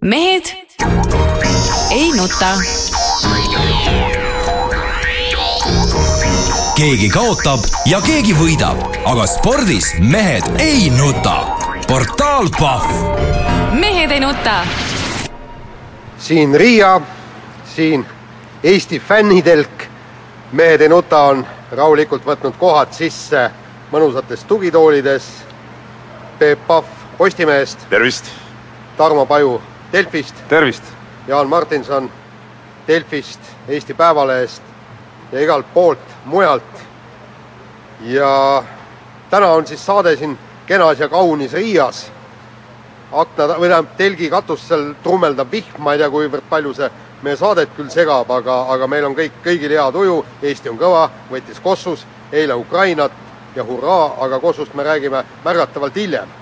mehed ei nuta. keegi kaotab ja keegi võidab, aga spordis mehed ei nuta. portaal Pahv. mehed ei nuta. siin Riia, siin Eesti fännitelk. mehed ei nuta on rahulikult võtnud kohad sisse mõnusates tugitoolides. Peep Pahv Postimehest, tervist! Tarmo Paju Delfist, tervist! Jaan Martinson Delfist, Eesti Päevalehest ja igalt poolt mujalt. ja täna on siis saade siin kenas ja kaunis Riias. akna, või tähendab, telgi katusel trummeldab vihm, ma ei tea, kuivõrd palju see meie saadet küll segab, aga, aga meil on kõik, kõigil hea tuju, Eesti on kõva, võttis Kossus, eile Ukrainat ja hurraa, aga Kossust me räägime märgatavalt hiljem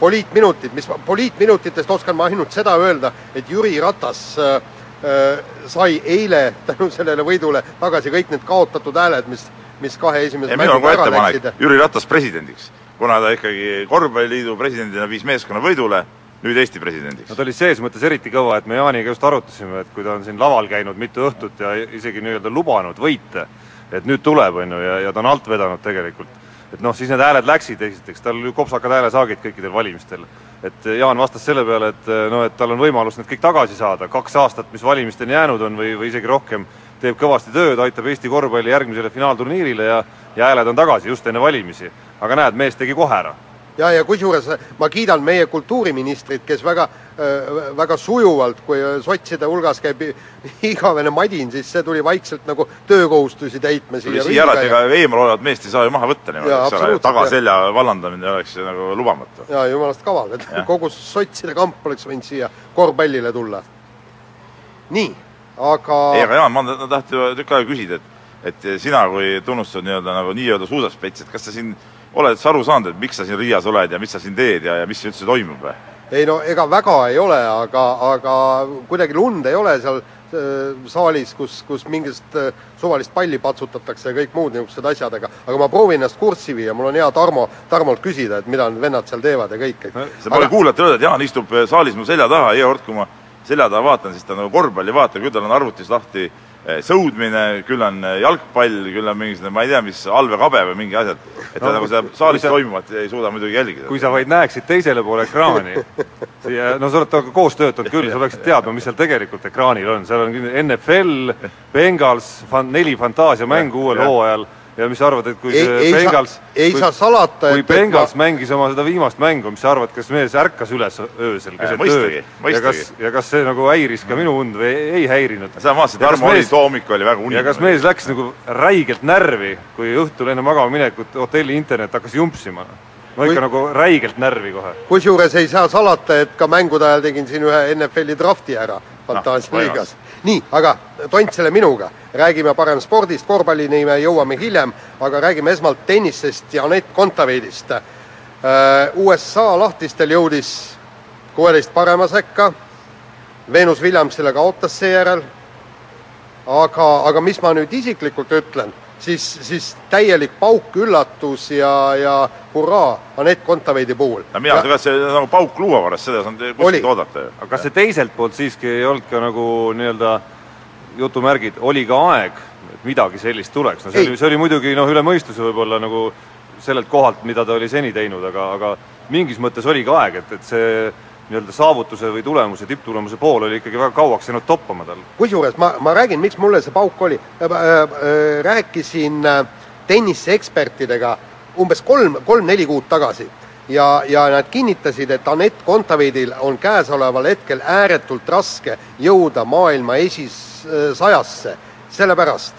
poliitminutid, mis, poliitminutitest oskan ma ainult seda öelda, et Jüri Ratas äh, äh, sai eile tänu sellele võidule tagasi kõik need kaotatud hääled, mis, mis kahe esimese on ka ettepanek Jüri Ratas presidendiks, kuna ta ikkagi korvpalliliidu presidendina viis meeskonna võidule, nüüd Eesti presidendiks. no ta oli ses mõttes eriti kõva, et me Jaaniga just arutasime, et kui ta on siin laval käinud mitu õhtut ja isegi nii-öelda lubanud võite, et nüüd tuleb, on ju, ja, ja ta on alt vedanud tegelikult et noh, siis need hääled läksid, esiteks tal ju kopsakad häälesaagid kõikidel valimistel. et Jaan vastas selle peale, et noh, et tal on võimalus need kõik tagasi saada, kaks aastat, mis valimisteni jäänud on või, või isegi rohkem, teeb kõvasti tööd, aitab Eesti korvpalli järgmisele finaalturniirile ja ja hääled on tagasi just enne valimisi. aga näed, mees tegi kohe ära ja, ja kusjuures ma kiidan meie kultuuriministrit, kes väga, väga sujuvalt, kui sotside hulgas käib igavene madin, siis see tuli vaikselt nagu töökohustusi täitma siia. tuli siia ära, et ega eemal olevat meest ei saa ju maha võtta niimoodi, eks ole, tagaselja vallandamine oleks nagu lubamatu. ja jumalast kaval, et ja. kogu sotside kamp oleks võinud siia korvpallile tulla. nii, aga ei, aga Jaan, ma tahtsin tükk aega küsida, et et sina kui tunnustatud nii-öelda nagu nii-öelda suusaspets, et kas sa siin oled sa aru saanud, et miks sa siin Riias oled ja mis sa siin teed ja, ja mis siin üldse toimub või? ei no ega väga ei ole, aga, aga kuidagi lund ei ole seal äh, saalis, kus, kus mingist äh, suvalist palli patsutatakse ja kõik muud niisugused asjad, aga aga ma proovin ennast kurssi viia, mul on hea Tarmo, Tarmolt küsida, et mida need vennad seal teevad ja kõik. sa pole aga... kuulata öelda, et Jaan istub äh, saalis mu selja taha, iga kord, kui ma selja taha vaatan, siis ta nagu korvpalli vaatab, küll tal on arvutis lahti sõudmine, küll on eh, jalgpall, küll on mingisugune, ma ei tea, mis allveekabe või mingi asjad. et ta no, nagu seda saalis sa, toimuvat ei suuda muidugi jälgida. kui sa vaid näeksid teisele poole ekraani ja no sa oled temaga koos töötanud küll, sa peaksid teadma, mis seal tegelikult ekraanil on, seal on NFL, Bengals, neli fantaasiamängu uuel hooajal ja mis sa arvad, et kui ei, see ei Bengals sa, ei kui, saa salata, kui Bengals ma... mängis oma seda viimast mängu, mis sa arvad, kas mees ärkas üles öösel keset ööd ja kas, ja kas see nagu häiris ka minu und või ei, ei häirinud? sa vaatasid, Tarmo oli, too hommik oli väga unik. ja kas mees läks nagu räigelt närvi, kui õhtul enne magama minekut hotelli internet hakkas jumpsima? no ikka kui... nagu räigelt närvi kohe. kusjuures ei saa salata, et ka mängude ajal tegin siin ühe NFL-i drafti ära fantaasialiigas no, nii, aga tont selle minuga, räägime parem spordist, korvpallini me jõuame hiljem, aga räägime esmalt tennisest ja Anett Kontaveidist. Äh, USA lahtistel jõudis kuueteist parema sekka, Venus Williamsile kaotas seejärel, aga, aga mis ma nüüd isiklikult ütlen, siis, siis täielik pauk, üllatus ja, ja hurraa Anett Kontaveidi puhul. no mina ütlen ka, et see nagu pauk luuavarast, seda ei saanud kuskilt oodata ju. aga kas see teiselt poolt siiski ei olnud ka nagu nii-öelda jutumärgid, oli ka aeg, et midagi sellist tuleks, no see ei. oli, see oli muidugi noh, üle mõistuse võib-olla nagu sellelt kohalt, mida ta oli seni teinud, aga, aga mingis mõttes oli ka aeg, et, et see nii-öelda saavutuse või tulemuse, tipptulemuse pool oli ikkagi väga kauaks jäänud toppama tal. kusjuures ma, ma räägin, miks mulle see pauk oli äh,. Äh, rääkisin äh, tenniseekspertidega umbes kolm, kolm-neli kuud tagasi ja, ja nad kinnitasid, et Anett Kontaveidil on käesoleval hetkel ääretult raske jõuda maailma esisajasse, sellepärast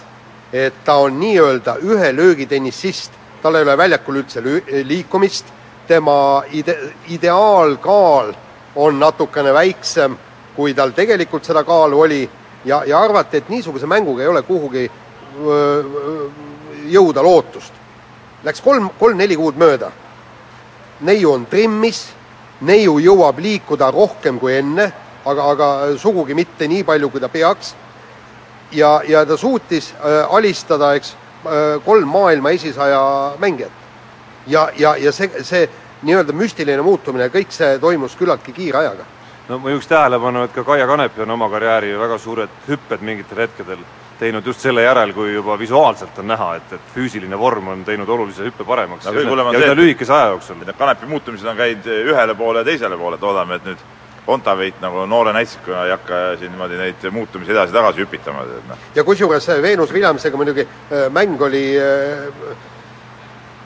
et ta on nii-öelda ühe löögi tennissist, tal ei ole väljakul üldse liikumist, tema ide-, ideaalkaal on natukene väiksem, kui tal tegelikult seda kaalu oli ja, ja arvati, et niisuguse mänguga ei ole kuhugi öö, jõuda lootust. Läks kolm, kolm-neli kuud mööda. neiu on trimmis, neiu jõuab liikuda rohkem kui enne, aga, aga sugugi mitte nii palju, kui ta peaks. ja, ja ta suutis äh, alistada, eks kolm maailma esisaja mängijat ja, ja, ja see, see nii-öelda müstiline muutumine, kõik see toimus küllaltki kiire ajaga no ma juhiks tähelepanu, et ka Kaia Kanepi on oma karjääri väga suured hüpped mingitel hetkedel teinud just selle järel, kui juba visuaalselt on näha, et, et füüsiline vorm on teinud olulise hüppe paremaks No ja, ja see, üsna lühikese aja jooksul. Need kanepi muutumised on käinud ühele poole ja teisele poole, et loodame, et nüüd Kontaveit nagu noore näitsikuna ei hakka siin niimoodi neid muutumisi edasi-tagasi hüpitama, noh. ja kusjuures Veenus Villemsega muidugi äh, mäng oli äh,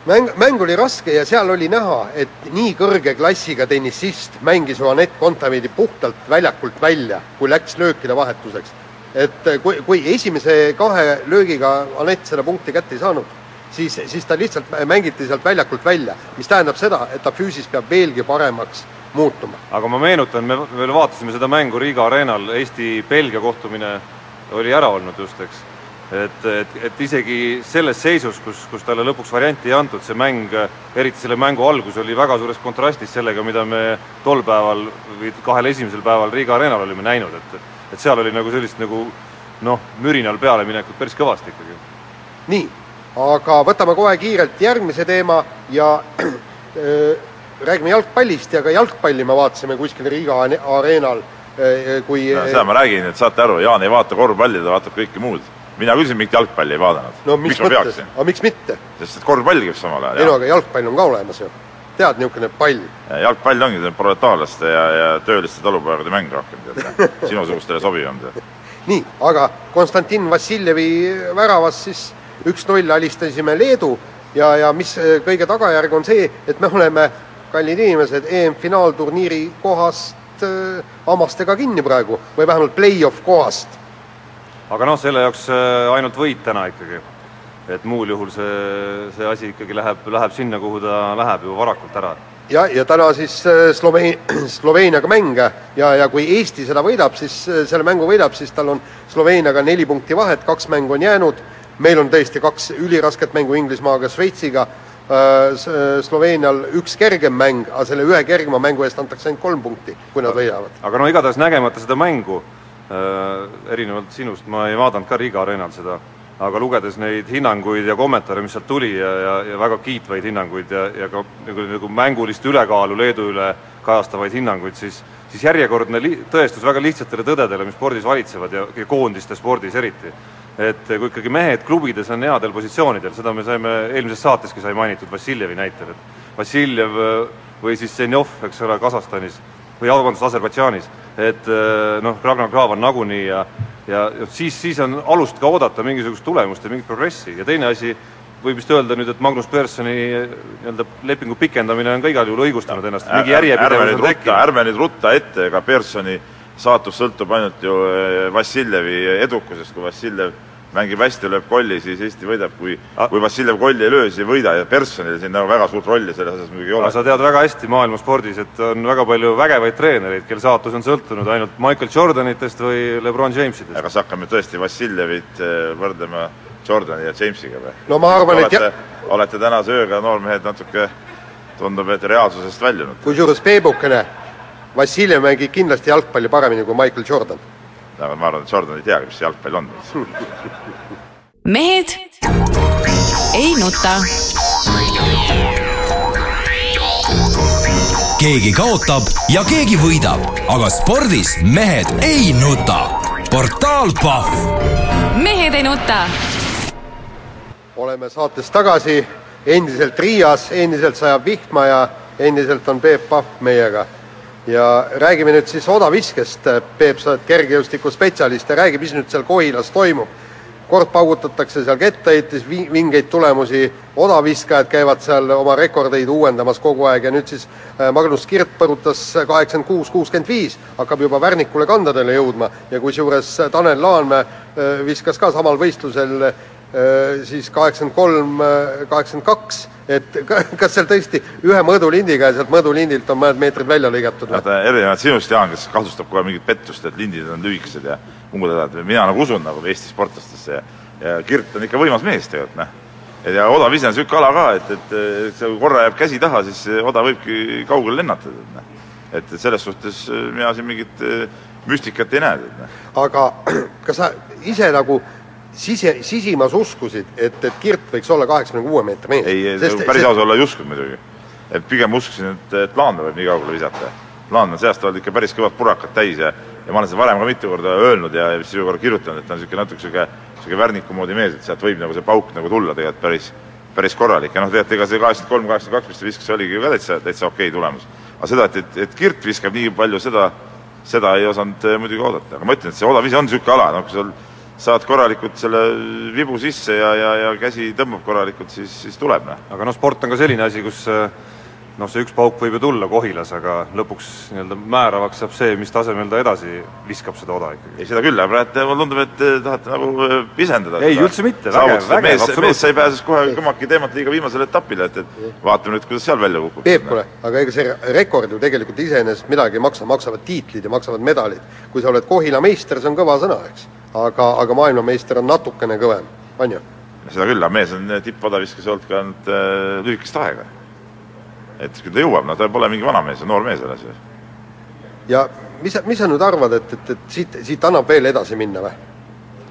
mäng, mäng oli raske ja seal oli näha, et nii kõrge klassiga tennisist mängis ju Anett Kontaveidi puhtalt väljakult välja, kui läks löökide vahetuseks. et äh, kui, kui esimese kahe löögiga Anett seda punkti kätte ei saanud, siis, siis ta lihtsalt mängiti sealt väljakult välja, mis tähendab seda, et ta füüsis peab veelgi paremaks muutuma. aga ma meenutan, me veel vaatasime seda mängu Riiga areenal, Eesti-Belgia kohtumine oli ära olnud just, eks. et, et, et isegi selles seisus, kus, kus talle lõpuks varianti ei antud, see mäng, eriti selle mängu algus oli väga suures kontrastis sellega, mida me tol päeval või kahel esimesel päeval Riiga areenal olime näinud, et et seal oli nagu sellist nagu noh, mürinal pealeminekut päris kõvasti ikkagi. nii, aga võtame kohe kiirelt järgmise teema ja äh, räägime jalgpallist ja ka jalgpalli me vaatasime kuskil Riiga ane- areenal, kui no seda ma räägin, et saate aru, Jaan ei vaata korvpalli, ta vaatab kõike muud. Mina küll siin mingit jalgpalli ei vaadanud. no mis, miks ma mõttes aga miks mitte? sest et korvpall käib samal ei no ajal. aga jalgpall on ka olemas ju. tead, niisugune pall. jalgpall ongi proletaarlaste ja, ja tööliste talupoegade mäng rohkem, tead. sinusugustele sobivam, tead. nii, aga Konstantin Vassiljevi väravas siis üks-null alistasime Leedu ja, ja mis äh, kõige tagajärg on see, et me oleme, kallid inimesed, EM-finaalturniiri kohast äh, hammastega kinni praegu või vähemalt play-off kohast aga noh, selle jaoks äh, ainult võit täna ikkagi. et muul juhul see, see asi ikkagi läheb, läheb sinna, kuhu ta läheb juba varakult ära ja, ja täna siis äh, Sloveen-, Sloveeniaga mänge ja, ja kui Eesti seda võidab, siis äh, selle mängu võidab, siis tal on Sloveeniaga neli punkti vahet, kaks mängu on jäänud, meil on tõesti kaks ülirasket mängu Inglismaaga, Šveitsiga, Sloveenial üks kergem mäng, aga selle ühe kergema mängu eest antakse ainult kolm punkti, kui nad võidavad. aga no igatahes nägemata seda mängu erinevalt sinust, ma ei vaadanud ka Riiga areenal seda, aga lugedes neid hinnanguid ja kommentaare, mis sealt tuli ja, ja, ja väga kiitvaid hinnanguid ja, ja ka nagu, nagu mängulist ülekaalu Leedu üle kajastavaid hinnanguid, siis siis järjekordne li-, tõestus väga lihtsatele tõdedele, mis spordis valitsevad ja, ja koondiste spordis eriti. et kui ikkagi mehed klubides on headel positsioonidel, seda me saime eelmises saateski sai mainitud Vassiljevi näitel, et Vassiljev äh, või siis Zenjov, eks ole, Kasahstanis või vabandust, Aserbaidžaanis, et äh, noh, Ragnar Klavan nagunii ja ja siis, siis on alust ka oodata mingisugust tulemust ja mingit progressi ja teine asi, võib vist öelda nüüd, et Magnus Perssoni äh, nii-öelda lepingu pikendamine on ka igal juhul õigustanud ennast, mingi järjepidevus on tekkinud. ärme nüüd rutta ette, ega Pearsoni saatus sõltub ainult ju eh, Vassiljevi edukusest, kui Vassiljev mängib hästi, lööb kolli, siis Eesti võidab, kui A- kui Vassiljev kolli ei löö, siis ei võida ja Perssonil siin nagu väga suurt rolli selles asjas muidugi ei aga ole. sa tead väga hästi maailma spordis, et on väga palju vägevaid treenereid, kelle saatus on sõltunud ainult Michael Jordanitest või LeBron Jamesitest. kas hakkame tõesti Vassiljevit eh, võrdlema Jordani ja Jamesiga või? No ma arvan, et olete, ja- olete tänase ööga noormehed natuke, tundub, et reaalsusest väljunud. kusjuures Peebukene, Vassiljev mängib kindlasti jalgpalli paremini kui Michael Jordan. Aga ma arvan, et Jordan ei teagi, mis see jalgpall on. mehed ei nuta. keegi kaotab ja keegi võidab, aga spordis mehed ei nuta. portaal Pahv mehed ei nuta. oleme saates tagasi, endiselt Riias, endiselt sajab vihma ja endiselt on Peep Pahv meiega. Ja räägime nüüd siis odaviskest, Peep, sa oled kergejõustikuspetsialist ja räägi, mis nüüd seal Kohilas toimub. kord paugutatakse seal kettaheites vi- vingeid tulemusi, odaviskajad käivad seal oma rekordeid uuendamas kogu aeg. Ja nüüd siis äh, Magnus Kirt põrutas kaheksakümmend kuus, kuuskümmend viis, hakkab juba Värnikule kandadele jõudma. Ja kusjuures Tanel Laanmäe äh, viskas ka samal võistlusel äh, siis kaheksakümmend kolm, kaheksakümmend kaks, et ka- kas seal tõesti ühe mõõdulindiga ja sealt mõõdulindilt on mõned meetrid välja lõigatud vaata, erinevalt sinust, Jaan, kes kahtlustab kohe mingit pettust, et lindid on lühikesed ja muud asjad, mina nagu usun nagu Eesti sportlastesse ja ja Kirt on ikka võimas mees tegelikult, noh. ja odav ise on niisugune ala ka, et, et, et see kui korra jääb käsi taha, siis oda võibki kaugele lennata, et noh. et selles suhtes äh, mina siin mingit äh, müstikat ei näe, noh. aga kas sa ise nagu sisi, sisimas uskusid, et, et Kirt võiks olla kaheksakümne kuue meetri mees. ei, ei päris aus olla ei uskunud muidugi. et pigem uskusin, et, et Laanvee võib nii kaugele visata. Laanvee on see aasta olnud ikka päris kõvad purakad täis ja ja ma olen seda varem ka mitu korda öelnud ja vist sinuga kirjutanud, et ta on niisugune natuke niisugune, niisugune Värniku moodi mees, et sealt võib nagu see pauk nagu tulla tegelikult päris päris korralik ja noh, tegelikult ega see kaheksakümmend kolm, kaheksakümmend kaks, mis ta viskas, oligi ju ka täitsa, täitsa okei okay tulemus. aga seda, et, et, et Kirt viskab nii palju, seda, seda ei osanud eh, muidugi oodata, aga ma ütlen, et see odav ise on niisugune ala, noh kui sul saad korralikult selle vibu sisse ja, ja, ja käsi tõmbab korralikult, siis, siis tuleb noh. aga noh, sport on ka selline asi, kus äh, noh, see üks pauk võib ju tulla Kohilas, aga lõpuks nii-öelda määravaks saab see, mis tasemel ta edasi viskab seda oda ikkagi. ei, seda küll, aga praegu mulle tundub, et te tahate nagu eh, pisendada. Ei, üldse mitte, vägev, vägev, mees, absoluutselt. mees sai pääses kohe kõmaki teemalt liiga viimasele etapile, et, et vaatame nüüd, kuidas seal välja kukub. Peep, kuule, aga ega see rekord ju tegelikult iseenesest midagi ei maksa, maksavad tiitlid ja maksavad medalid. kui sa oled Kohila meister, see on kõva sõna, eks. aga, aga maailmameister on natukene kõvem, on ju? seda küll, aga mees on tippodaviskas olnud ka ainult äh, lühikest aega. et küll ta jõuab, no ta pole mingi vana mees, noor mees alles ju. ja mis mis sa nüüd arvad, et, et, et siit, siit annab veel edasi minna või?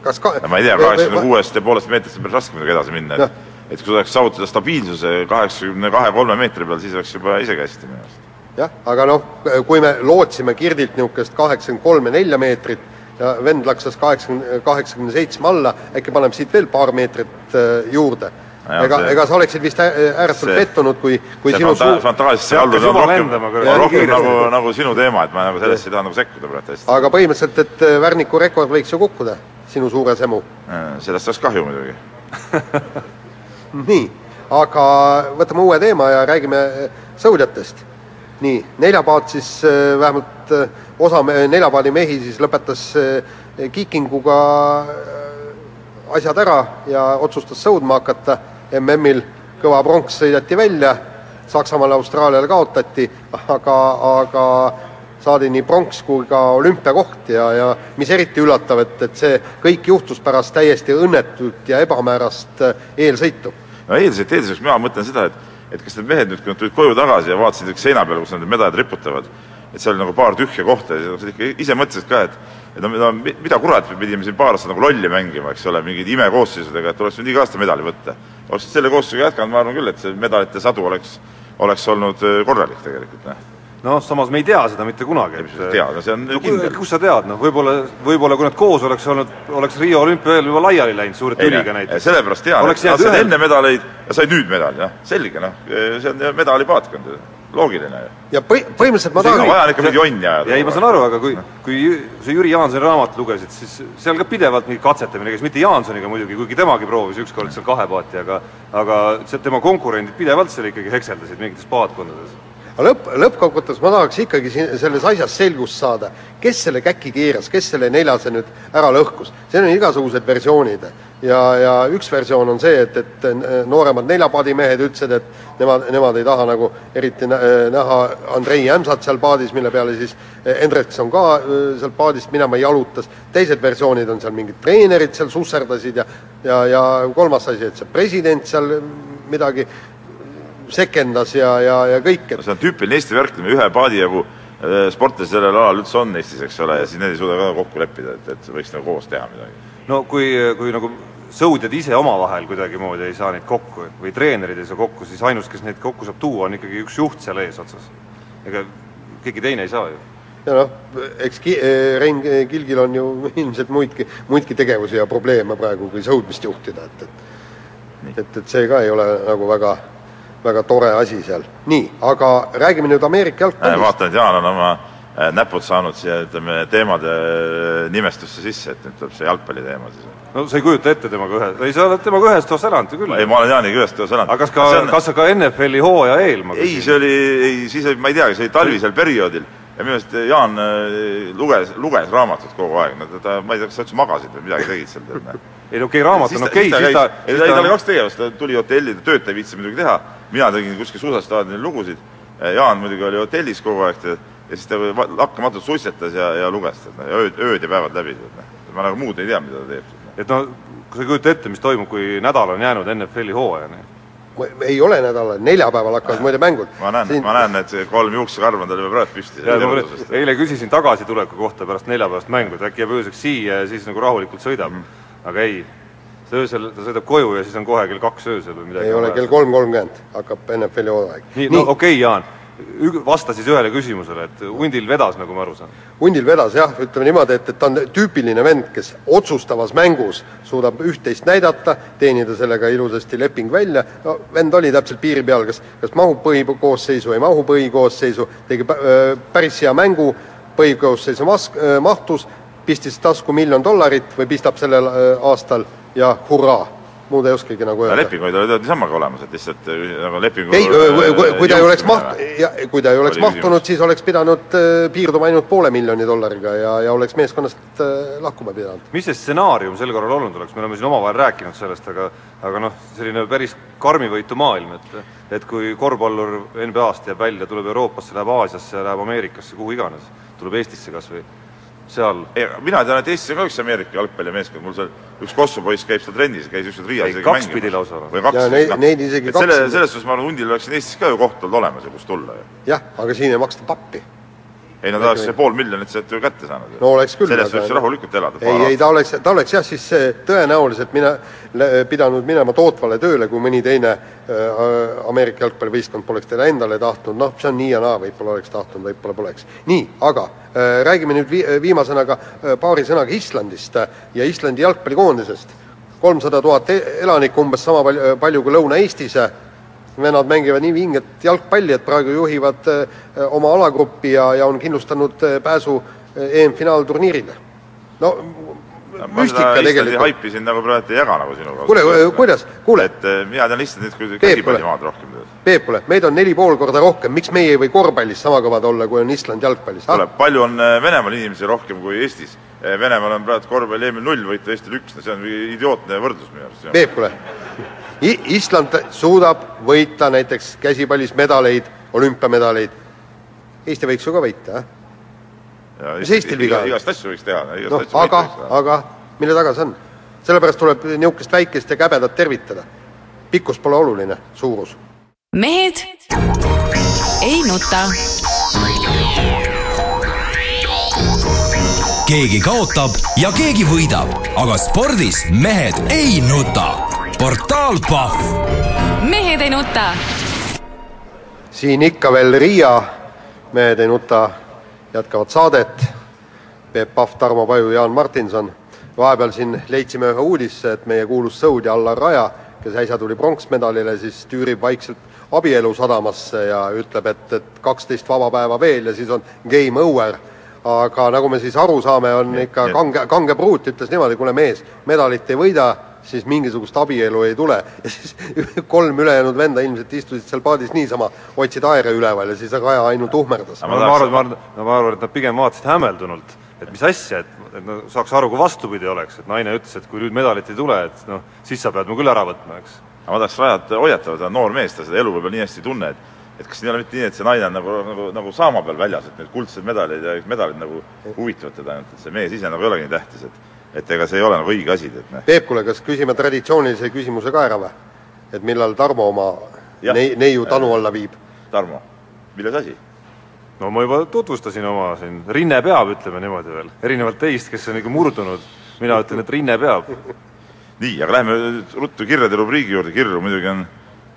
kas ka ma ei tea, kaheksakümne kuuest ja poolest meetrist on päris raske muidugi edasi minna, et et kui suudaks saavutada stabiilsuse kaheksakümne kahe, kolme meetri peal, siis oleks juba isegi hästi minu arust. jah, aga noh, kui me lootsime Kirdilt niisugust kaheksakümmend kolme, nelja meetrit ja vend laksas kaheksakümne, kaheksakümne seitsme alla, äkki paneme siit veel paar meetrit äh, juurde. Ja ega see-, ega sa oleksid vist ää- ääretult pettunud, kui, kui see sinu fanta-, suur, fantaasiasse hakkas on rohkem, on rohkem nagu, nagu sinu teema, et ma nagu sellesse ei taha nagu sekkuda praegu hästi. aga põhimõtteliselt, et äh, Värniku rekord võiks ju kukkuda, sinu suure semu. sellest oleks kahju muidugi. nii, aga võtame uue teema ja räägime äh, sõudjatest. nii, neljapaat siis äh, vähemalt äh, osa me- neljapaadi mehi siis lõpetas äh, kiikinguga äh, asjad ära ja otsustas sõudma hakata. MM-il kõva pronks sõideti välja, Saksamaale, Austraaliale kaotati, aga, aga saadi nii pronks kui ka olümpiakoht ja, ja mis eriti üllatav, et, et see kõik juhtus pärast täiesti õnnetut ja ebamäärast eelsõitu. no eilset, eilseks mina mõtlen seda, et et kas need mehed nüüd, kui nad tulid koju tagasi ja vaatasid seina peale, kus nad need medalid riputavad, et seal oli nagu paar tühja kohta ja siis ikka ise mõtlesid ka, et et no mida, mida kurat me pidime siin paar aastat nagu lolli mängima, eks ole, mingid imekoosseisudega, et oleks võinud iga aasta medali võtta. oleks selle koosseisuga jätkanud, ma arvan küll, et see medalite sadu oleks, oleks olnud äh, korralik tegelikult, noh. noh, samas me ei tea seda mitte kunagi, mis sa tead, no see on no, kindel. kust sa tead, noh, võib-olla, võib-olla kui nad koos oleks olnud, oleks Riio olümpia veel juba laiali läinud suure tüliga näiteks. sellepärast tean, et nad said enne medaleid ja said nüüd medali, noh, selge, noh, see on medalipaatkond ju, loogiline ju. ja põhi-, põhimõtteliselt ma no tahan vaja on ikka mingi jonni ajada. ja ei, ma saan aru, aga kui, kui sa Jüri Jaansoni raamat lugesid, siis seal ka pidevalt mingi katsetamine käis, mitte Jaansoniga muidugi, kuigi temagi proovis ükskord seal kahe paati, aga aga see tema konkurendid pidevalt seal ikkagi hekseldasid mingites paatkondades. Aga lõpp, lõppkokkuvõttes ma tahaks ikkagi siin selles asjas selgust saada, kes selle käki keeras, kes selle neljase nüüd ära lõhkus. seal on igasugused versioonid ja, ja üks versioon on see, et, et nooremad neljapaadimehed ütlesid, et nemad, nemad ei taha nagu eriti nä näha Andrei Jämsat seal paadis, mille peale siis Hendrikson ka öö, sealt paadist minema jalutas. teised versioonid on seal mingid treenerid seal susserdasid ja, ja, ja kolmas asi, et see president seal midagi sekendas ja, ja, ja kõik, et no see on tüüpiline Eesti värk, ühe paadi jagu äh, sportlasi sellel alal üldse on Eestis, eks ole, ja siis need ei suuda ka kokku leppida, et, et võiks nagu koos teha midagi. no kui, kui nagu sõudjad ise omavahel kuidagimoodi ei saa neid kokku või treenerid ei saa kokku, siis ainus, kes neid kokku saab tuua, on ikkagi üks juht seal eesotsas. ega keegi teine ei saa ju. ja noh, eks ki-, Rein Kilgil on ju ilmselt muidki, muidki tegevusi ja probleeme praegu, kui sõudmist juhtida, et, et et, et see ka ei ole nagu väga, väga tore asi seal. nii, aga räägime nüüd Ameerika jalgpallist. vaatan, et Jaan on oma äh, näpud saanud siia, ütleme, teemade äh, nimestusse sisse, et nüüd tuleb see jalgpalliteema siis. no sa ei kujuta ette temaga ühe, ei sa oled temaga ühes toas elanud ju küll. ei, ma olen Jaaniga ühes toas elanud. aga kas ka, kas sa ka NFL-i hooaja eel ma ei, see oli, ei, siis oli, ma ei tea, see oli talvisel perioodil ja minu arust Jaan äh, luges, luges raamatut kogu aeg, no ta, ma ei tea, kas sa üldse magasid või midagi tegid seal, tead, noh. ei no okei okay,, raamat on okei, siis ta, ei, siis tal oli ta kaks tegevust, ta tuli hotelli, ta tööd ta ei viitsinud muidugi teha, mina tegin kuskil suusastaadionil lugusid, Jaan muidugi oli hotellis kogu aeg ja siis ta lakkamatult suitsetas ja, ja luges, ja ööd, ööd ja päevad läbi, ma nagu muud ei tea, mida ta teeb. et no kui sa ei kujuta ette, mis toimub, kui nädal on jäänud NFL-i hooajani. Ei ole nädalal, neljapäeval hakkavad muide mängud. ma näen, ma näen, et see kolm juuksekarva on tal juba praegu püsti. eile küsisin tagasituleku kohta pärast neljapäevast mängu, et äkki jääb ööseks siia ja siis nagu rahulikult sõidab mm. -hmm. aga ei, öösel ta sõidab koju ja siis on kohe kell kaks öösel või midagi. ei ole kell kolm kolmkümmend, hakkab NFL-i hooaeg. nii, no okei okay,, Jaan, vasta siis ühele küsimusele, et hundil vedas, nagu ma aru saan. hundil vedas jah, ütleme niimoodi, et, et ta on tüüpiline vend, kes otsustavas mängus suudab üht-teist näidata, teenida sellega ilusasti leping välja, no vend oli täpselt piiri peal, kas, kas mahub põhikoosseisu, ei mahu põhikoosseisu, tegi pä- päris hea mängu, põhikoosseisu mas-, mahtus, pistis tasku miljon dollarit või pistab sellel aastal ja hurraa, muud ei oskagi nagu öelda. lepinguid oli tal niisama ka olemas, et lihtsalt äh, nagu lepingu ei, kui, ta ei oleks maht-, kui ta ei oleks mahtunud, siis oleks pidanud äh, piirduma ainult poole miljoni dollariga ja, ja oleks meeskonnast äh, lahkuma pidanud. mis see stsenaarium sel korral olnud oleks, me oleme siin omavahel rääkinud sellest, aga aga noh, selline päris karmivõitu maailm, et et kui korvpallur NBA-st jääb välja, tuleb Euroopasse, läheb Aasiasse, läheb Ameerikasse, kuhu iganes, tuleb Eestisse kas või, seal mina tean, et Eestis on ka üks Ameerika jalgpallimeeskond, mul seal üks Kossu poiss käib seal trennis, käis ükskord Riias isegi kaks mängimas. pidi lausa või? või kaks neid- noh. neid isegi kaks selle, selles suhtes ma arvan, hundil oleks siin Eestis ka ju koht olnud olemas ja kust tulla ju. jah, aga siin ei maksta pappi. Ei no ta oleks see pool miljonit sealt ju kätte saanud. No oleks küll, sellest võiks rahulikult elada. ei, ei ta oleks, ta oleks jah, siis äh, tõenäoliselt mina, pidanud minema tootvale tööle, kui mõni teine äh, Ameerika jalgpallivõistkond poleks teda endale tahtnud, noh, see on nii ja naa, võib-olla oleks tahtnud, võib-olla poleks. nii, aga äh, räägime nüüd vi-, viimase sõnaga äh, paari sõnaga Islandist äh, ja Islandi jalgpallikoondisest. kolmsada tuhat e-, elanikku, umbes sama palju, palju kui Lõuna-Eestis, vennad mängivad nii vinget jalgpalli, et praegu juhivad äh, oma alagruppi ja, ja on kindlustanud äh, pääsu äh, EM-finaalturniirile. no müstika tegelikult. haipi siin nagu praegu ei jaga nagu sinuga. kuule, kuidas, kuule, et eh, mina tean lihtsalt nüüd, kui käsipallimaad rohkem. Peep, kuule, meid on neli pool korda rohkem, miks meie ei või korvpallis sama kõvad olla, kui on Island jalgpallis? kuule, palju on eh, Venemaal inimesi rohkem kui Eestis? Venemaal on praegu korvpalli EM-il null võitu, Eestil üks, no see on idiootne võrdlus minu arust. Peep, kuule, Island suudab võita näiteks käsipallis medaleid, olümpiamedaleid. Eesti võiks ju ka võita, jah? mis Eestil viga on? igast asju võiks teha. noh, aga, aga mille taga see on? sellepärast tuleb niisugust väikest ja käbedat tervitada. pikkus pole oluline, suurus. mehed ei nuta. Keegi kaotab ja keegi võidab, aga spordis mehed ei nuta. portaal Pahv mehed ei nuta. siin ikka veel Riia mehed ei nuta jätkavad saadet. Peep Pahv, Tarmo Paju, Jaan Martinson. vahepeal siin leidsime ühe uudisse, et meie kuulus sõudja Allar Raja, kes äsja tuli pronksmedalile, siis tüürib vaikselt abielusadamasse ja ütleb, et, et kaksteist vaba päeva veel ja siis on game over. Aga nagu me siis aru saame, on ikka nii. kange, kange pruut ütles niimoodi, kuule mees, medalit ei võida, siis mingisugust abielu ei tule. ja siis kolm ülejäänud venda ilmselt istusid seal paadis niisama, hoidsid aere üleval ja siis Raja ainult uhmerdas. Aga ma, arvan, ma arvan, ma arvan, et nad pigem vaatasid hämmeldunult, et mis asja, et, et no saaks aru, kui vastupidi oleks, et naine ütles, et kui nüüd medalit ei tule, et noh, siis sa pead mu küll ära võtma, eks. aga ma tahaks Rajat hoiatada, ta on noor mees, ta seda elu võib-olla nii hästi ei tunne, et et kas siin ei ole mitte nii, et see naine on nagu, nagu, nagu saama peal väljas, et need kuldsed medalid ja medalid nagu huvitavad teda ainult, et see mees ise nagu ei olegi nii tähtis, et et ega see ei ole nagu õige asi, et noh. Peep, kuule, kas küsime traditsioonilise küsimuse ka ära või? et millal Tarmo oma Jah. nei, neiu tanu alla viib? Tarmo, milles asi? no ma juba tutvustasin oma siin, rinne peab, ütleme niimoodi veel, erinevalt teist, kes on ikka murdunud, mina ütlen, et rinne peab. nii, aga läheme nüüd ruttu kirjade rubriigi juurde, kirju muidugi on,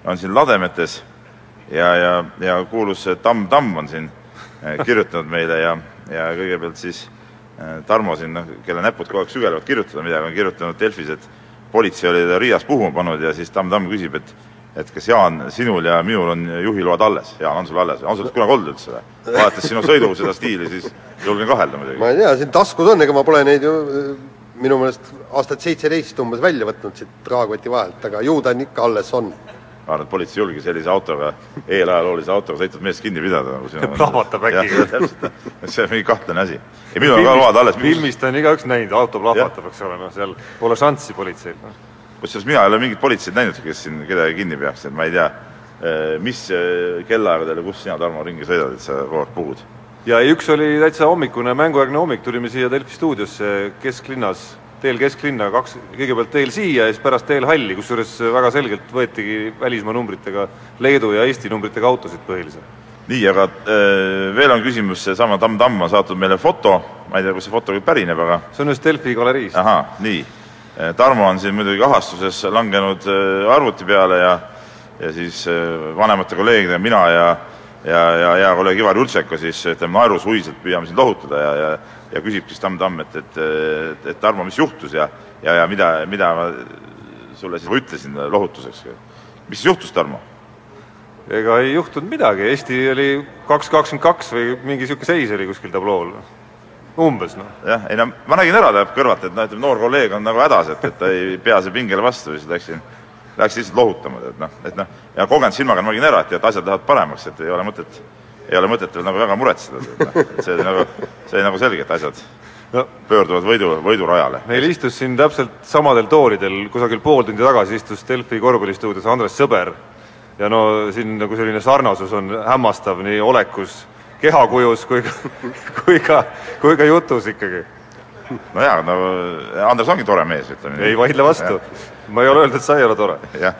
on siin lademetes ja, ja, ja kuulus Tamm Tamm on siin eh, kirjutanud meile ja, ja kõigepealt siis eh, Tarmo siin, noh, kelle näpud kogu aeg sügelevad kirjutada midagi, on kirjutanud Delfis, et politsei oli ta Riias puhuma pannud ja siis Tamm Tamm küsib, et et kas Jaan, sinul ja minul on juhiload alles? Jaan, on sul alles? on sul kunagi olnud üldse või? vaadates sinu sõidu seda stiili, siis julgen kahelda muidugi. ma ei tea, siin taskus on, ega ma pole neid ju äh, minu meelest aastat seitseteist umbes välja võtnud siit rahakoti vahelt, aga ju ta on ikka alles on. Ma arvan, et politsei ei julge sellise autoga, eelajaloolise autoga sõitnud meest kinni pidada nagu Plahvatab äkki. See on mingi kahtlane asi. ei, minul on ka load alles, filmist on igaüks näinud, auto plahvatab, eks ole, noh, seal pole šanssi politseil no. kusjuures mina ei ole mingit politseid näinud, kes siin kedagi kinni peaks, et ma ei tea, mis eh, kellaaegadel ja kus sina, Tarmo, ringi sõidad, et sa kogu aeg puhud. ja ei, üks oli täitsa hommikune mänguaegne hommik, tulime siia Delfi stuudiosse kesklinnas, teel kesklinna, kaks, kõigepealt teel siia ja siis pärast teel halli, kusjuures väga selgelt võetigi välismaa numbritega Leedu ja Eesti numbritega autosid põhiliselt. nii, aga äh, veel on küsimus, seesama Tamm Tamm on saatnud meile foto, ma ei tea, kust see foto nüüd pärineb, aga see on ühest Delfi galeriist. ahah, nii. Tarmo on siin muidugi ahastuses langenud äh, arvuti peale ja ja siis äh, vanemate kolleegidega, mina ja ja, ja hea kolleeg Ivar Jutseko siis ütleme naerusuiselt püüame sind lohutada ja, ja ja küsib siis Tamm-Tamm, et, et, et, et Tarmo, mis juhtus ja ja, ja mida, mida ma sulle siis ütlesin lohutuseks. mis juhtus, Tarmo? ega ei juhtunud midagi, Eesti oli kaks kakskümmend kaks või mingi niisugune seis oli kuskil tablool. umbes, noh. jah, ei no ma nägin ära tähendab kõrvalt, et noh, ütleme noor kolleeg on nagu hädas, et, et ta ei pea see pingele vastu, siis läksin, läks lihtsalt lohutama, et noh, et noh, ja kogenud silmaga ma nägin ära, et, et asjad lähevad paremaks, et ei ole mõtet, ei ole mõtet veel nagu väga muretseda, et noh, et see oli nagu, see oli nagu selge, et asjad no pöörduvad võidu, võidurajale. meil istus siin täpselt samadel toolidel kusagil pool tundi tagasi istus Delfi korvpallistuudios Andres Sõber ja no siin nagu selline sarnasus on hämmastav nii olekus, kehakujus kui ka, kui ka, kui ka jutus ikkagi. no jaa, no Andres ongi tore mees, ütleme nii. ei vaidle vastu. Ma ei ole öelnud, et sa ei ole tore. jah.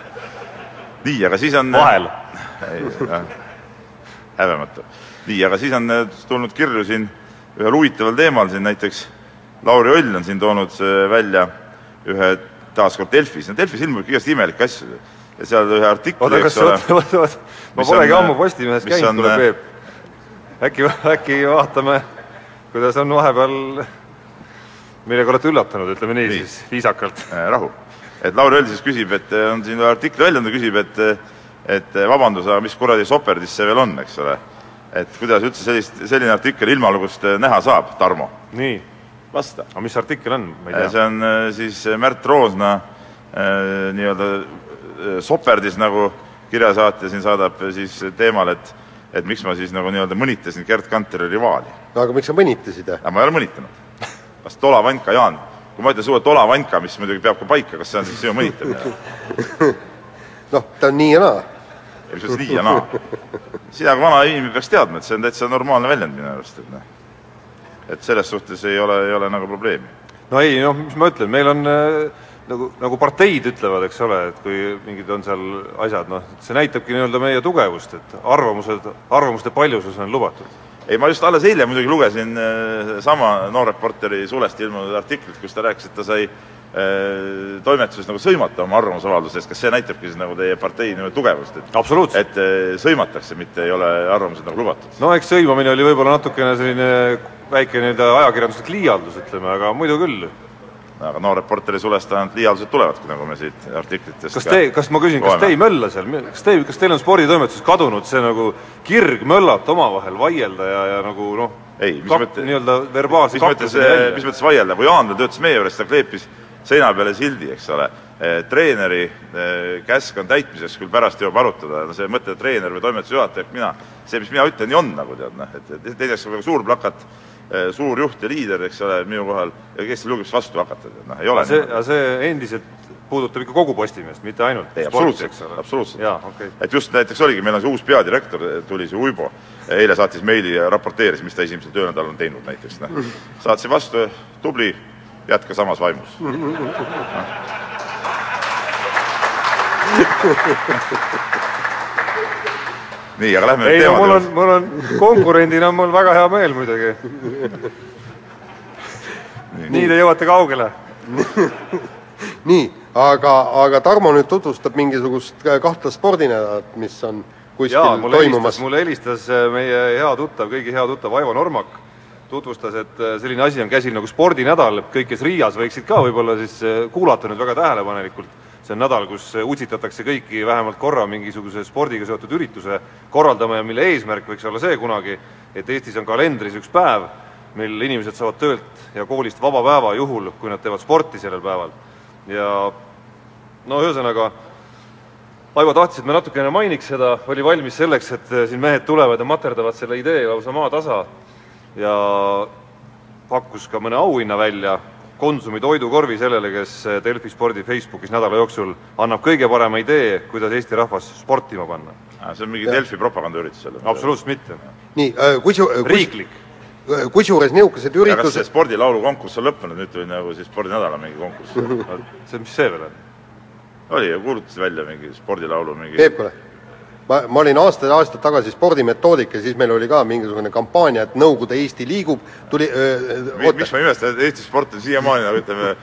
nii, aga siis on vahel. häbematu. nii, aga siis on äh, tulnud kirju siin ühel huvitaval teemal siin näiteks Lauri Oll on siin toonud äh, välja ühe taaskord Delfis, no Delfis ilmub igast imelikke asju ja seal ühe artikli oota, kas, oota, oota, oota, ma polegi ammu Postimehes käinud, kuule Peep. äkki, äkki vaatame, kuidas on vahepeal, millega olete üllatunud, ütleme nii, nii. siis viisakalt äh,. rahu. Et Lauri Öll siis küsib, et äh, on siin artikli välja, ta küsib, et et vabandust, aga mis kuradi soperdis see veel on, eks ole. et kuidas üldse sellist, selline artikkel ilmalugust äh, näha saab, Tarmo? nii. vasta. aga mis artikkel on, ma ei tea? see on siis Märt Roosna äh, nii-öelda soperdis, nagu kirjasaatja siin saadab siis teemal, et et miks ma siis nagu nii-öelda mõnitasin Gerd Kanteri rivaali. no aga miks sa mõnitasid? aga ma ei ole mõnitanud. kas Tola Vanka, Jaan, kui ma ütlen sulle Tola Vanka, mis muidugi peab ka paika, kas see on siis sinu mõnitamine? noh, ta on nii ja naa. ei, mis mõttes nii ja naa? sina kui vana inimene peaks teadma, et see on täitsa normaalne väljend minu arust, et noh. et selles suhtes ei ole, ei ole nagu probleemi. no ei, noh, mis ma ütlen, meil on äh, nagu, nagu parteid ütlevad, eks ole, et kui mingid on seal asjad, noh, see näitabki nii-öelda meie tugevust, et arvamused, arvamuste paljusus on lubatud. Ei, ma just alles eile muidugi lugesin äh, sama noorreporteri sulest ilmunud artiklit, kus ta rääkis, et ta sai äh, toimetuses nagu sõimata oma arvamusavaldusest, kas see näitabki siis nagu teie partei tugevust, et et äh, sõimatakse, mitte ei ole arvamused nagu lubatud? no eks sõimamine oli võib-olla natukene selline väike nii-öelda ajakirjanduslik liialdus, ütleme, aga muidu küll aga no reporteri sulest ainult liialdused tulevadki, nagu me siit artiklitest kas te, kas ma küsin, kas te ei mölla seal, kas te, kas teil on sporditoimetuses kadunud see nagu kirg möllata omavahel, vaielda ja, ja nagu noh, nii-öelda verbaalse mis mõttes, mis mõttes vaielda, kui Jaan töötas meie juures, ta kleepis seina peale sildi, eks ole, treeneri käsk on täitmiseks, küll pärast jõuab arutada, no see mõte, treener või toimetuse juhataja, mina, see, mis mina ütlen, nii on nagu tead, noh, et, et on suur plakat Eh, suur juht ja liider, eks ole, minu kohal, ja kes julgeks vastu hakata, noh, ei ole see, aga see endiselt puudutab ikka kogu Postimeest, mitte ainult ei, absoluutselt, absoluutselt. Okay. et just näiteks oligi, meil on see uus peadirektor, tuli see Uibo, eile saatis meili ja raporteeris, mis ta esimesel töönädalal on teinud näiteks, noh. saatsin vastu, tubli, jätka samas vaimus no. nii, aga lähme ei no mul on, mul on, konkurendina on mul väga hea meel muidugi. Nii, nii te jõuate kaugele. Nii, aga, aga Tarmo nüüd tutvustab mingisugust kahtlast spordinädalat, mis on kuskil Jaa, mulle toimumas. mulle helistas äh, meie hea tuttav, kõigi hea tuttav Aivo Normak, tutvustas, et äh, selline asi on käsil nagu spordinädal, kõik, kes Riias võiksid ka võib-olla siis äh, kuulata nüüd väga tähelepanelikult see on nädal, kus utsitatakse kõiki vähemalt korra mingisuguse spordiga seotud ürituse korraldama ja mille eesmärk võiks olla see kunagi, et Eestis on kalendris üks päev, mil inimesed saavad töölt ja koolist vaba päeva juhul, kui nad teevad sporti sellel päeval. ja no ühesõnaga, Aivo tahtis, et me natukene mainiks seda, oli valmis selleks, et siin mehed tulevad ja materdavad selle idee lausa maatasa ja pakkus ka mõne auhinna välja Konsumi toidukorvi sellele, kes Delfi spordi Facebookis nädala jooksul annab kõige parema idee, kuidas Eesti rahvas sportima panna. see on mingi ja. Delfi propagandaüritus jälle? absoluutselt mitte. nii äh,, kusu- kus, riiklik. kusjuures niisugused üritused kas see spordilaulu konkurss on lõppenud, nüüd tuli nagu siis spordinädala mingi konkurss see, mis see veel on? oli ju, kuulutasid välja mingi spordilaulu mingi Peep, kuule ma, olin aastaid-aastaid tagasi spordimetoodika ja siis meil oli ka mingisugune kampaania, et Nõukogude Eesti liigub, tuli miks ma ei imesta, et Eesti sport siiamaani nagu ütleme,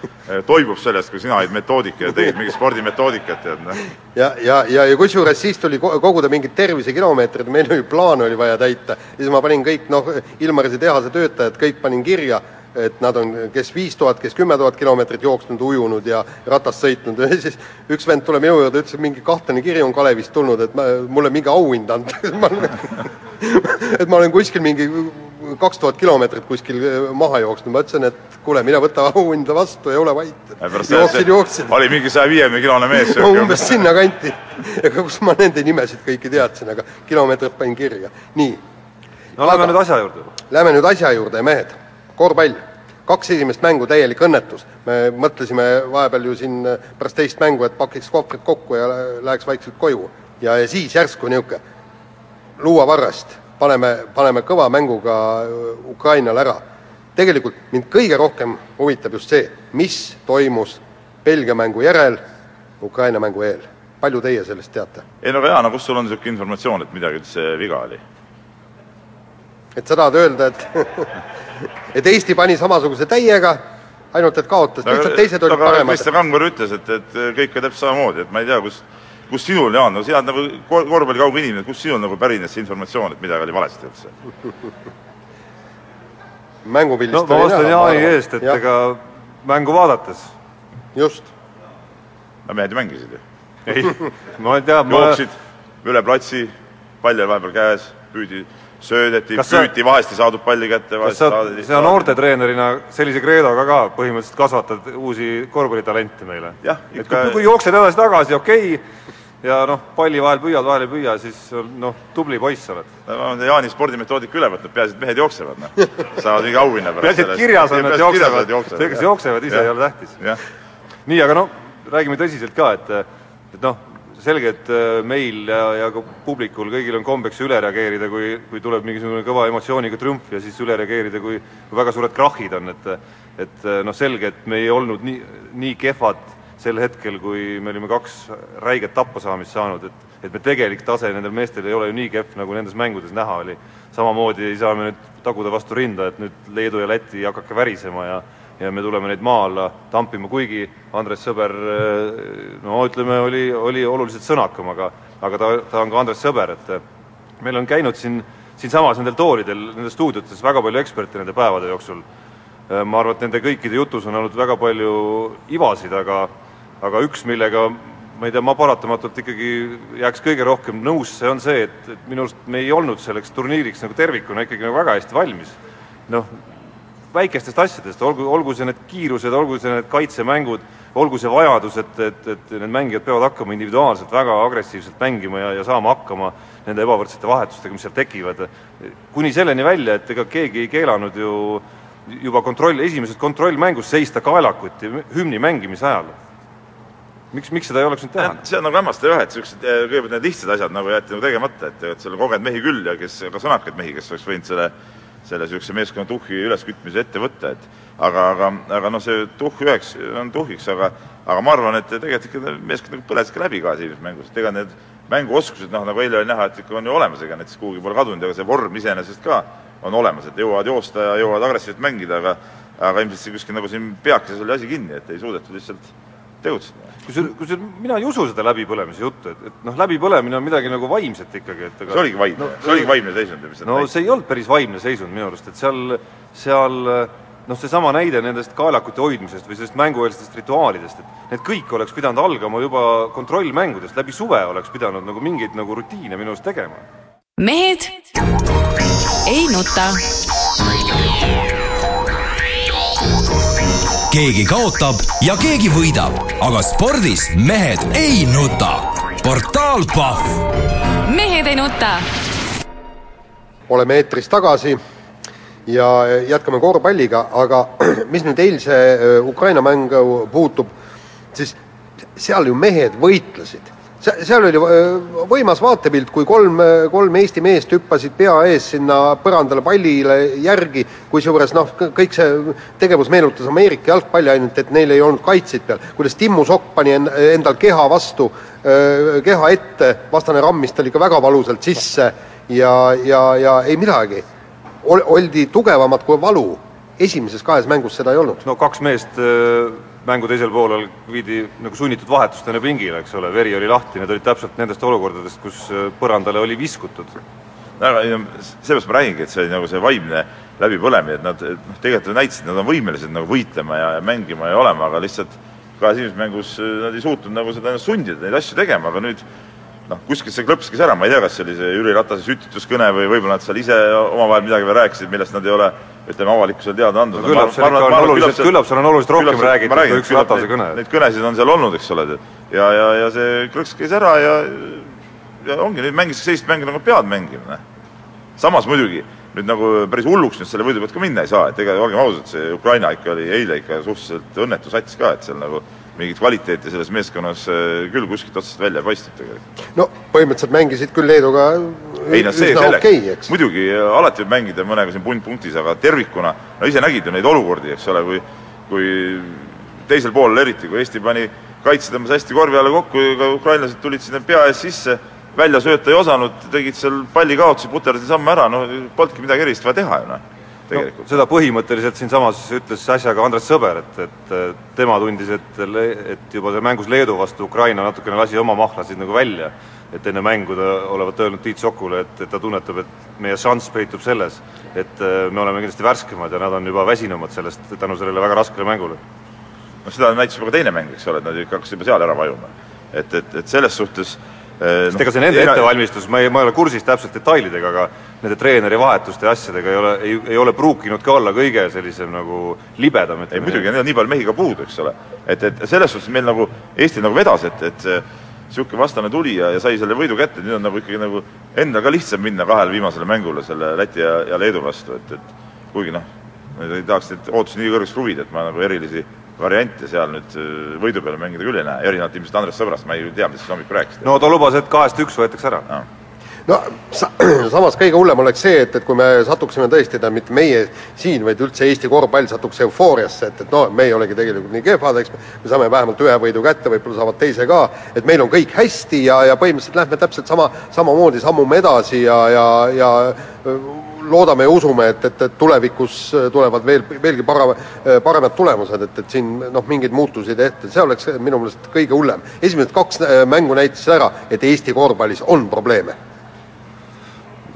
toibub sellest, kui sina olid metoodik ja tegid mingit spordimetoodikat, tead noh. ja, ja, ja, ja kusjuures siis tuli koguda mingid tervisekilomeetrid, meil oli plaan oli vaja täita, siis ma panin kõik noh, Ilmarise tehase töötajad, kõik panin kirja et nad on kes viis tuhat, kes kümme tuhat kilomeetrit jooksnud, ujunud ja ratast sõitnud ja siis üks vend tuleb minu juurde, ütles, et mingi kahtlane kiri on Kalevist tulnud, et ma, mulle mingi auhind anda et ma olen kuskil mingi kaks tuhat kilomeetrit kuskil maha jooksnud, ma ütlesin, et kuule, mine võta auhinda vastu ja ole vait. jooksid, jooksid. oli mingi saja viiekümne kilone mees no umbes sinnakanti. ega kus ma nende nimesid kõiki teadsin, aga kilomeetrit panin kirja. nii. no lähme nüüd asja juurde. Lähme nüüd asja juurde, mehed korvpall, kaks esimest mängu täielik õnnetus. me mõtlesime vahepeal ju siin pärast teist mängu, et pakiks kohvrid kokku ja läheks vaikselt koju. ja, ja siis järsku niisugune luuavarrast, paneme, paneme kõva mänguga Ukrainale ära. tegelikult mind kõige rohkem huvitab just see, mis toimus Belgia mängu järel, Ukraina mängu eel. palju teie sellest teate? ei no aga Jaan, no kust sul on niisugune informatsioon, et midagi üldse viga oli? et sa tahad öelda, et et Eesti pani samasuguse täiega, ainult et kaotas, lihtsalt teised olid paremad. Kristjan Kangver ütles, et, et kõik on täpselt samamoodi, et ma ei tea, kus, kus sinul, Jaan, no sina oled nagu korvpalli kauge inimene, kust sinul nagu pärines see informatsioon, et midagi oli valesti üldse? mängupildist no ma vastan Jaani eest, et ja. ega mängu vaadates. just. no mehed ju mängisid ju. ei, ma ei tea, ma jooksid üle platsi, pall oli vahepeal käes, püüdi söödeti, püüti, vahest ei saadud palli kätte, vahest saadeti. sa noortetreenerina sellise kreedoga ka põhimõtteliselt kasvatad uusi korvpallitalente meile. et kui, kui jooksed edasi-tagasi, okei okay,, ja noh, palli vahel püüad, vahel ei püüa, siis noh, tubli poiss oled. ma olen Jaani spordimetoodika üle võtnud, peaasi, et mehed jooksevad, noh. saavad mingi auhinna pärast. peaasi, et kirjas on, et jooksevad, see, kes jooksevad ise, ei ole tähtis. nii, aga noh, räägime tõsiselt ka, et, et noh, selge, et äh, meil ja, ka publikul kõigil on kombeks üle reageerida, kui, kui tuleb mingisugune kõva emotsiooniga trümf ja siis üle reageerida, kui, kui väga suured krahhid on, et et äh, noh, selge, et me ei olnud nii, nii kehvad sel hetkel, kui me olime kaks räiget tappasaamist saanud, et et me tegelik tase nendel meestel ei ole ju nii kehv, nagu nendes mängudes näha oli. samamoodi ei saa me nüüd taguda vastu rinda, et nüüd Leedu ja Läti hakake värisema ja ja me tuleme neid maa alla tampima, kuigi Andres Sõber no ütleme, oli, oli oluliselt sõnakam, aga aga ta, ta on ka Andres Sõber, et meil on käinud siin, siinsamas nendel toolidel, nendes stuudiotes väga palju eksperte nende päevade jooksul. ma arvan, et nende kõikide jutus on olnud väga palju ivasid, aga aga üks, millega ma ei tea, ma paratamatult ikkagi jääks kõige rohkem nõusse, on see, et, et minu arust me ei olnud selleks turniiriks nagu tervikuna ikkagi nagu väga hästi valmis. noh, väikestest asjadest, olgu, see need kiirused, olgu see need kaitsemängud, olgu see vajadus, et, need mängijad peavad hakkama individuaalselt väga agressiivselt mängima ja, ja saama hakkama nende ebavõrdsete vahetustega, mis seal tekivad. kuni selleni välja, et ega keegi ei keelanud ju juba kontroll, esimeses kontrollmängus seista kaelakuti hümni mängimise ajal. miks, miks seda ei oleks nüüd teha? see on nagu hämmastav jah, et niisugused, eh, kõigepealt need lihtsad asjad nagu jäeti nagu tegemata, et, et seal on kogenud mehi küll ja kes, ka sõnakaid mehi, kes oleks võinud selle selle niisuguse meeskonna tuhhi üleskütmise ette võtta, et aga, aga, aga noh, see tuhh üheks on tuhhiks, aga aga ma arvan, et tegelikult ikka meeskond nagu põles ikka läbi ka esimeses mängus, et ega need mänguoskused, noh, nagu eile oli näha, et ikka on ju olemas, ega need siis kuhugi pole kadunud, aga see vorm iseenesest ka on olemas, et jõuavad joosta ja jõuavad agressiivselt mängida, aga aga ilmselt see kuskil nagu siin peakeses oli asi kinni, et ei suudetud lihtsalt tegutseda. kusjuures, kusjuures mina ei usu seda läbipõlemise juttu, et, et noh, läbipõlemine on midagi nagu vaimset ikkagi, et aga see oligi vaimne no,, see oligi vaimne seisund. no näite. see ei olnud päris vaimne seisund minu arust, et seal, seal noh, seesama näide nendest kaelakute hoidmisest või sellest mängueelsetest rituaalidest, et need kõik oleks pidanud algama juba kontrollmängudest, läbi suve oleks pidanud nagu mingeid nagu rutiine minu arust tegema. mehed ei nuta keegi kaotab ja keegi võidab, aga spordis mehed ei nuta. portaal Pahv. mehed ei nuta. oleme eetris tagasi ja jätkame korvpalliga, aga mis nüüd eilse äh, Ukraina mängu puutub, siis seal ju mehed võitlesid seal oli äh, võimas vaatepilt, kui kolm, kolm Eesti meest hüppasid pea ees sinna põrandale pallile järgi, kusjuures noh, kõik see tegevus meenutas Ameerika jalgpalli, ainult et neil ei olnud kaitseid peal. kuidas Timmu Sokk pani en- endal keha vastu, keha ette, vastane rammis tal ikka väga valusalt sisse ja, ja, ja ei midagi. Ol-, oldi tugevamad kui valu. esimeses kahes mängus seda ei olnud. no kaks meest äh, mängu teisel poolel viidi nagu sunnitud vahetustena pingile, eks ole, veri oli lahti, need olid täpselt nendest olukordadest, kus äh, põrandale oli viskutud. seepärast ma räägingi, et see oli nagu see vaimne läbipõlemine, et nad noh, tegelikult näitasid, et nad on võimelised nagu võitlema ja, ja mängima ja olema, aga lihtsalt kahes esimeses mängus äh, nad ei suutnud nagu seda sundida, neid asju tegema, aga nüüd noh, kuskilt see klõpskis ära, ma ei tea, kas see oli see Jüri Ratase sütituskõne või võib-olla nad seal ise omavahel midagi veel rääkisid, millest nad ei ole ütleme, avalikkusele teada andnud. no küllap seal ikka on oluliselt, küllap seal on oluliselt rohkem räägitud kui üks Ratase kõne. Neid kõnesid on seal olnud, eks ole, ja, ja, ja see klõks käis ära ja ja ongi, nüüd mängis sellist mängu nagu pead mängima, noh. samas muidugi, nüüd nagu päris hulluks nüüd selle võidu pealt ka minna ei saa, et ega olgem ausad, see Ukraina ikka oli eile ikka suhteliselt õnnetu sats ka, et seal nagu mingit kvaliteeti selles meeskonnas eh, küll kuskilt otsast välja ei paistnud tegelikult. no põhimõtteliselt mängisid küll Leeduga ei no see selleks. okay,, muidugi alati võib mängida mõnega siin punt punktis, aga tervikuna, no ise nägid ju neid olukordi, eks ole, kui kui teisel poolel eriti, kui Eesti pani kaitse tõmbas hästi korvi alla kokku, ka ukrainlased tulid sinna pea ees sisse, välja sööta ei osanud, tegid seal pallikaotusi, puterdasid samme ära, no polnudki midagi erilist vaja teha ju noh, tegelikult no, seda põhimõtteliselt siinsamas ütles äsja ka Andres Sõber, et, et tema tundis, et, et juba seal mängus Leedu vastu Ukraina natukene lasi oma mahlasid nagu välja. et enne mängu ta olevat öelnud Tiit Sokule, et, et ta tunnetab, et meie šanss peitub selles, et me oleme kindlasti värskemad ja nad on juba väsinumad sellest tänu sellele väga raskele mängule. no seda näitas juba ka teine mäng, eks ole, et nad ikka hakkasid juba seal ära vajuma. et, et, et selles suhtes sest no, ega see nende ettevalmistus, ma ei, ma ei ole kursis täpselt detailidega, aga nende treeneri vahetuste ja asjadega ei ole, ei, ei ole pruukinud ka olla kõige sellisem nagu libedam, ei muidugi, neil on nii palju mehi ka puudu, eks ole. et, et selles suhtes meil nagu, Eesti nagu vedas, et, et niisugune vastane tuli ja, ja sai selle võidu kätte, nüüd on nagu ikkagi nagu endal ka lihtsam minna kahele viimasele mängule selle Läti ja, ja Leedu vastu, et, et kuigi noh, ei tahaks neid ootusi nii kõrgeks kruvida, et ma nagu erilisi variante seal nüüd võidu peale mängida küll ei näe, erinevalt ilmselt Andres Sõbrast, ma ei tea, mis hommikul rääkisite. no ta lubas, et kahest üks võetakse ära. No no sa, samas kõige hullem oleks see, et, et kui me satuksime tõesti, tähendab mitte meie siin, vaid üldse Eesti korvpall satuks eufooriasse, et, et noh, me ei olegi tegelikult nii kehvad, eks me saame vähemalt ühe võidu kätte, võib-olla saavad teise ka, et meil on kõik hästi ja, ja põhimõtteliselt lähme täpselt sama, samamoodi sammume edasi ja, ja, ja loodame ja usume, et, et, et tulevikus tulevad veel, veelgi para-, paremad tulemused, et, et siin noh, mingeid muutusi ei tehta, see oleks minu meelest kõige hullem. esimesed kaks mängu näitasid ära, et Eesti korvpallis on probleeme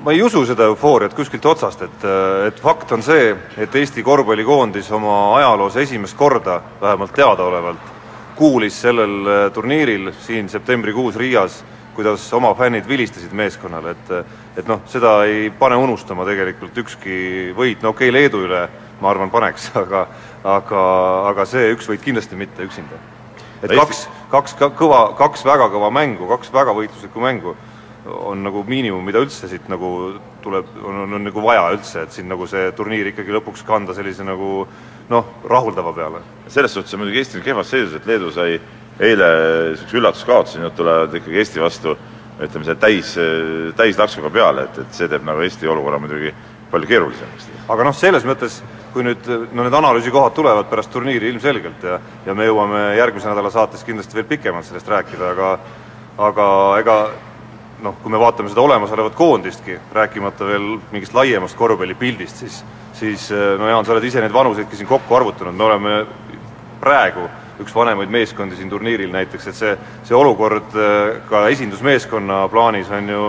ma ei usu seda eufooriat kuskilt otsast, et, et fakt on see, et Eesti korvpallikoondis oma ajaloos esimest korda, vähemalt teadaolevalt, kuulis sellel turniiril siin septembrikuus Riias, kuidas oma fännid vilistasid meeskonnale, et et noh, seda ei pane unustama tegelikult ükski võit, no okei okay,, Leedu üle ma arvan, paneks, aga aga, aga see üks võit kindlasti mitte üksinda. et kaks, kaks kõva, kaks väga kõva mängu, kaks väga võitluslikku mängu on nagu miinimum, mida üldse siit nagu tuleb, on, on, on nagu vaja üldse, et siin nagu see turniir ikkagi lõpuks kanda sellise nagu noh, rahuldava peale. selles suhtes on muidugi Eesti kehvas seisus, et Leedu sai eile niisuguse üllatuskaotuse, nüüd tulevad ikkagi Eesti vastu ütleme, see täis, täislaksuga peale, et, et see teeb nagu Eesti olukorra muidugi palju keerulisemaks. aga noh, selles mõttes, kui nüüd no need analüüsikohad tulevad pärast turniiri ilmselgelt ja ja me jõuame järgmise nädala saates kindlasti veel pikemalt sellest rääkida, aga aga ega noh, kui me vaatame seda olemasolevat koondistki, rääkimata veel mingist laiemast korvpallipildist, siis siis no Jaan, sa oled ise neid vanuseidki siin kokku arvutanud, me oleme praegu üks vanemaid meeskondi siin turniiril näiteks, et see, see olukord ka esindusmeeskonna plaanis on ju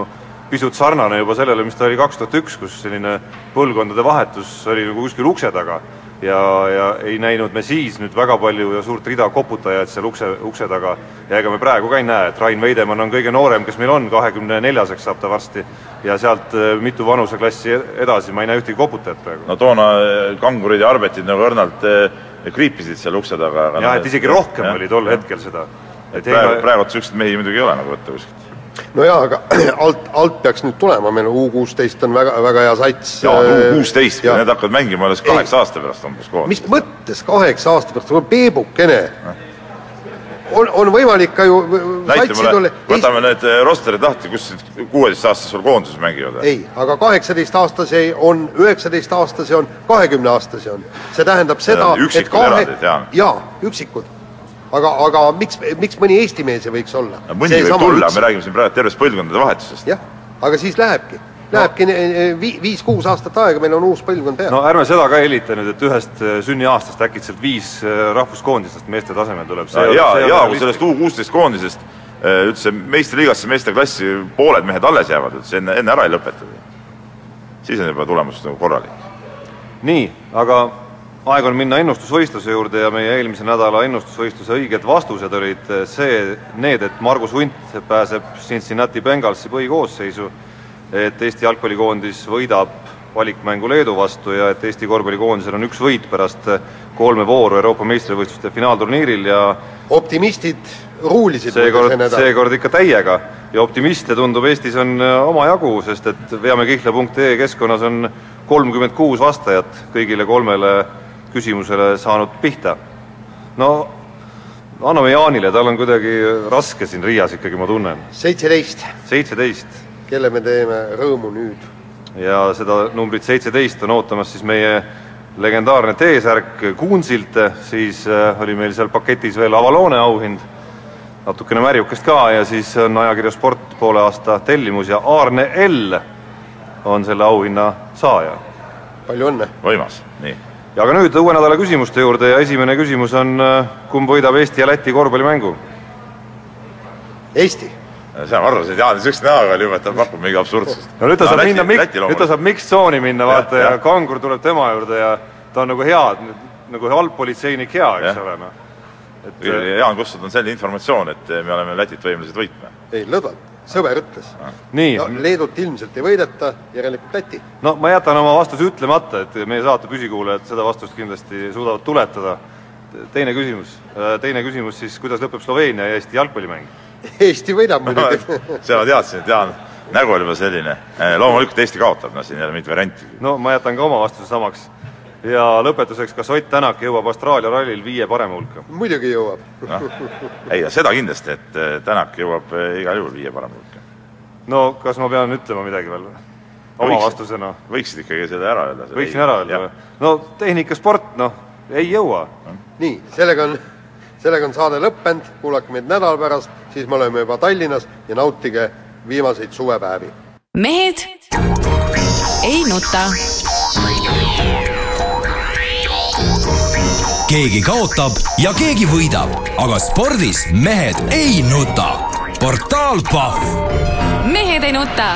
pisut sarnane juba sellele, mis ta oli kaks tuhat üks, kus selline põlvkondade vahetus oli nagu kuskil ukse taga ja, ja ei näinud me siis nüüd väga palju ja suurt rida koputajaid seal ukse, ukse taga ja ega me praegu ka ei näe, et Rain Veidemann on kõige noorem, kes meil on, kahekümne neljaseks saab ta varsti, ja sealt mitu vanuseklassi edasi ma ei näe ühtegi koputajat praegu. no toona kangurid ja arbetid nagu õrnalt kriipisid seal ukse taga. jah, et isegi rohkem ja, oli tol hetkel seda. et praegu, praegu niisuguseid mehi muidugi ei ole nagu võtta kuskilt no jaa, aga alt, alt peaks nüüd tulema, meil U kuusteist on väga, väga hea sats. jaa, U kuusteist, need hakkavad mängima alles kaheksa aasta pärast umbes koos. mis mõttes kaheksa aasta pärast, peebukene. on, on võimalik ka ju näita mulle, võtame need eh, rosterid lahti, kus kuueteistaastased sul koondises mängivad või? ei, aga kaheksateistaastase on, üheksateistaastase on, kahekümneaastase on. see tähendab seda, erandid, jaa. jaa, üksikud. aga, aga miks, miks mõni Eesti mees ei võiks olla? mõni võib tulla, me räägime siin praegu tervest põlvkondade vahetusest. jah, aga siis lähebki, lähebki no. vi, viis-kuus aastat aega, meil on uus põlvkond peal no.. ärme seda ka helita nüüd, et ühest äh, sünniaastast äkitselt viis äh, rahvuskoondistest meeste tasemel tuleb. ja, ja kui sellest U kuusteist koondisest eh, üldse meistriliigasse, meistriklassi pooled mehed alles jäävad, et see enne, enne ära ei lõpetada. siis on juba tulemus nagu korralik. nii, aga aeg on minna ennustusvõistluse juurde ja meie eelmise nädala ennustusvõistluse õiged vastused olid äh, see, need, et Margus Hunt pääseb Cincinnati Bengalsi põhikoosseisu, et Eesti jalgpallikoondis võidab valikmängu Leedu vastu ja et Eesti korvpallikoondisel on üks võit pärast äh, kolme vooru Euroopa meistrivõistluste finaalturniiril ja optimistid ruulisid seekord seekord ikka täiega. Ja optimiste tundub Eestis on äh, omajagu, sest et veamekihla.ee keskkonnas on kolmkümmend kuus vastajat kõigile kolmele küsimusele saanud pihta. no anname Jaanile, tal on kuidagi raske siin Riias ikkagi, ma tunnen. seitseteist, seitseteist kelle me teeme rõõmu nüüd. ja seda numbrit seitseteist on ootamas siis meie legendaarne T-särk Kuunsilt, siis äh, oli meil seal paketis veel Avalone auhind, natukene märjukest ka ja siis on ajakirja Sport poole aasta tellimus ja Aarne L on selle auhinna saaja. palju õnne. võimas, nii. Ja aga nüüd uue nädala küsimuste juurde ja esimene küsimus on, kumb võidab Eesti ja Läti korvpallimängu? Eesti, see on arvasin, et Jaan niisuguse näoga oli juba, et ta pakub mingi absurdsust. no nüüd ta saab minna, nüüd ta saab mix-tsooni minna, vaata ja jah. kangur tuleb tema juurde ja ta on nagu hea, nagu allpolitseinik hea, eks ole, noh. et äh, Jaan Kustud on selline informatsioon, et me oleme Lätit võimelised võitma. ei lõdvalt, sõber ütles. nii no Leedut ilmselt ei võideta, järelikult Läti. no ma jätan oma vastuse ütlemata, et meie saate püsikuulajad seda vastust kindlasti suudavad tuletada. teine küsimus, teine küsimus siis, kuidas lõpeb Sloveenia ja Eesti jalgpallimäng? Eesti võidab muidugi. seda ma teadsin, et Jaan nägu oli juba selline. loomulikult Eesti kaotab, noh siin ei ole mingit varianti. no ma jätan ka oma vastuse samaks. Ja lõpetuseks, kas Ott Tänak jõuab Austraalia rallil viie parema hulka? muidugi jõuab. noh, ei seda kindlasti, et eh, Tänak jõuab eh, igal juhul viie parema hulka. no kas ma pean ütlema midagi veel või? oma Võiksid. vastusena. võiksid ikkagi selle ära öelda. võiksin ära öelda või? no tehnikasport, noh, ei jõua. nii, sellega on, sellega on saade lõppenud, kuulake meid nädala pärast, siis me oleme juba Tallinnas ja nautige viimaseid suvepäevi. mehed ei nuta. Keegi kaotab ja keegi võidab, aga spordis mehed ei nuta. portaal Pahv mehed ei nuta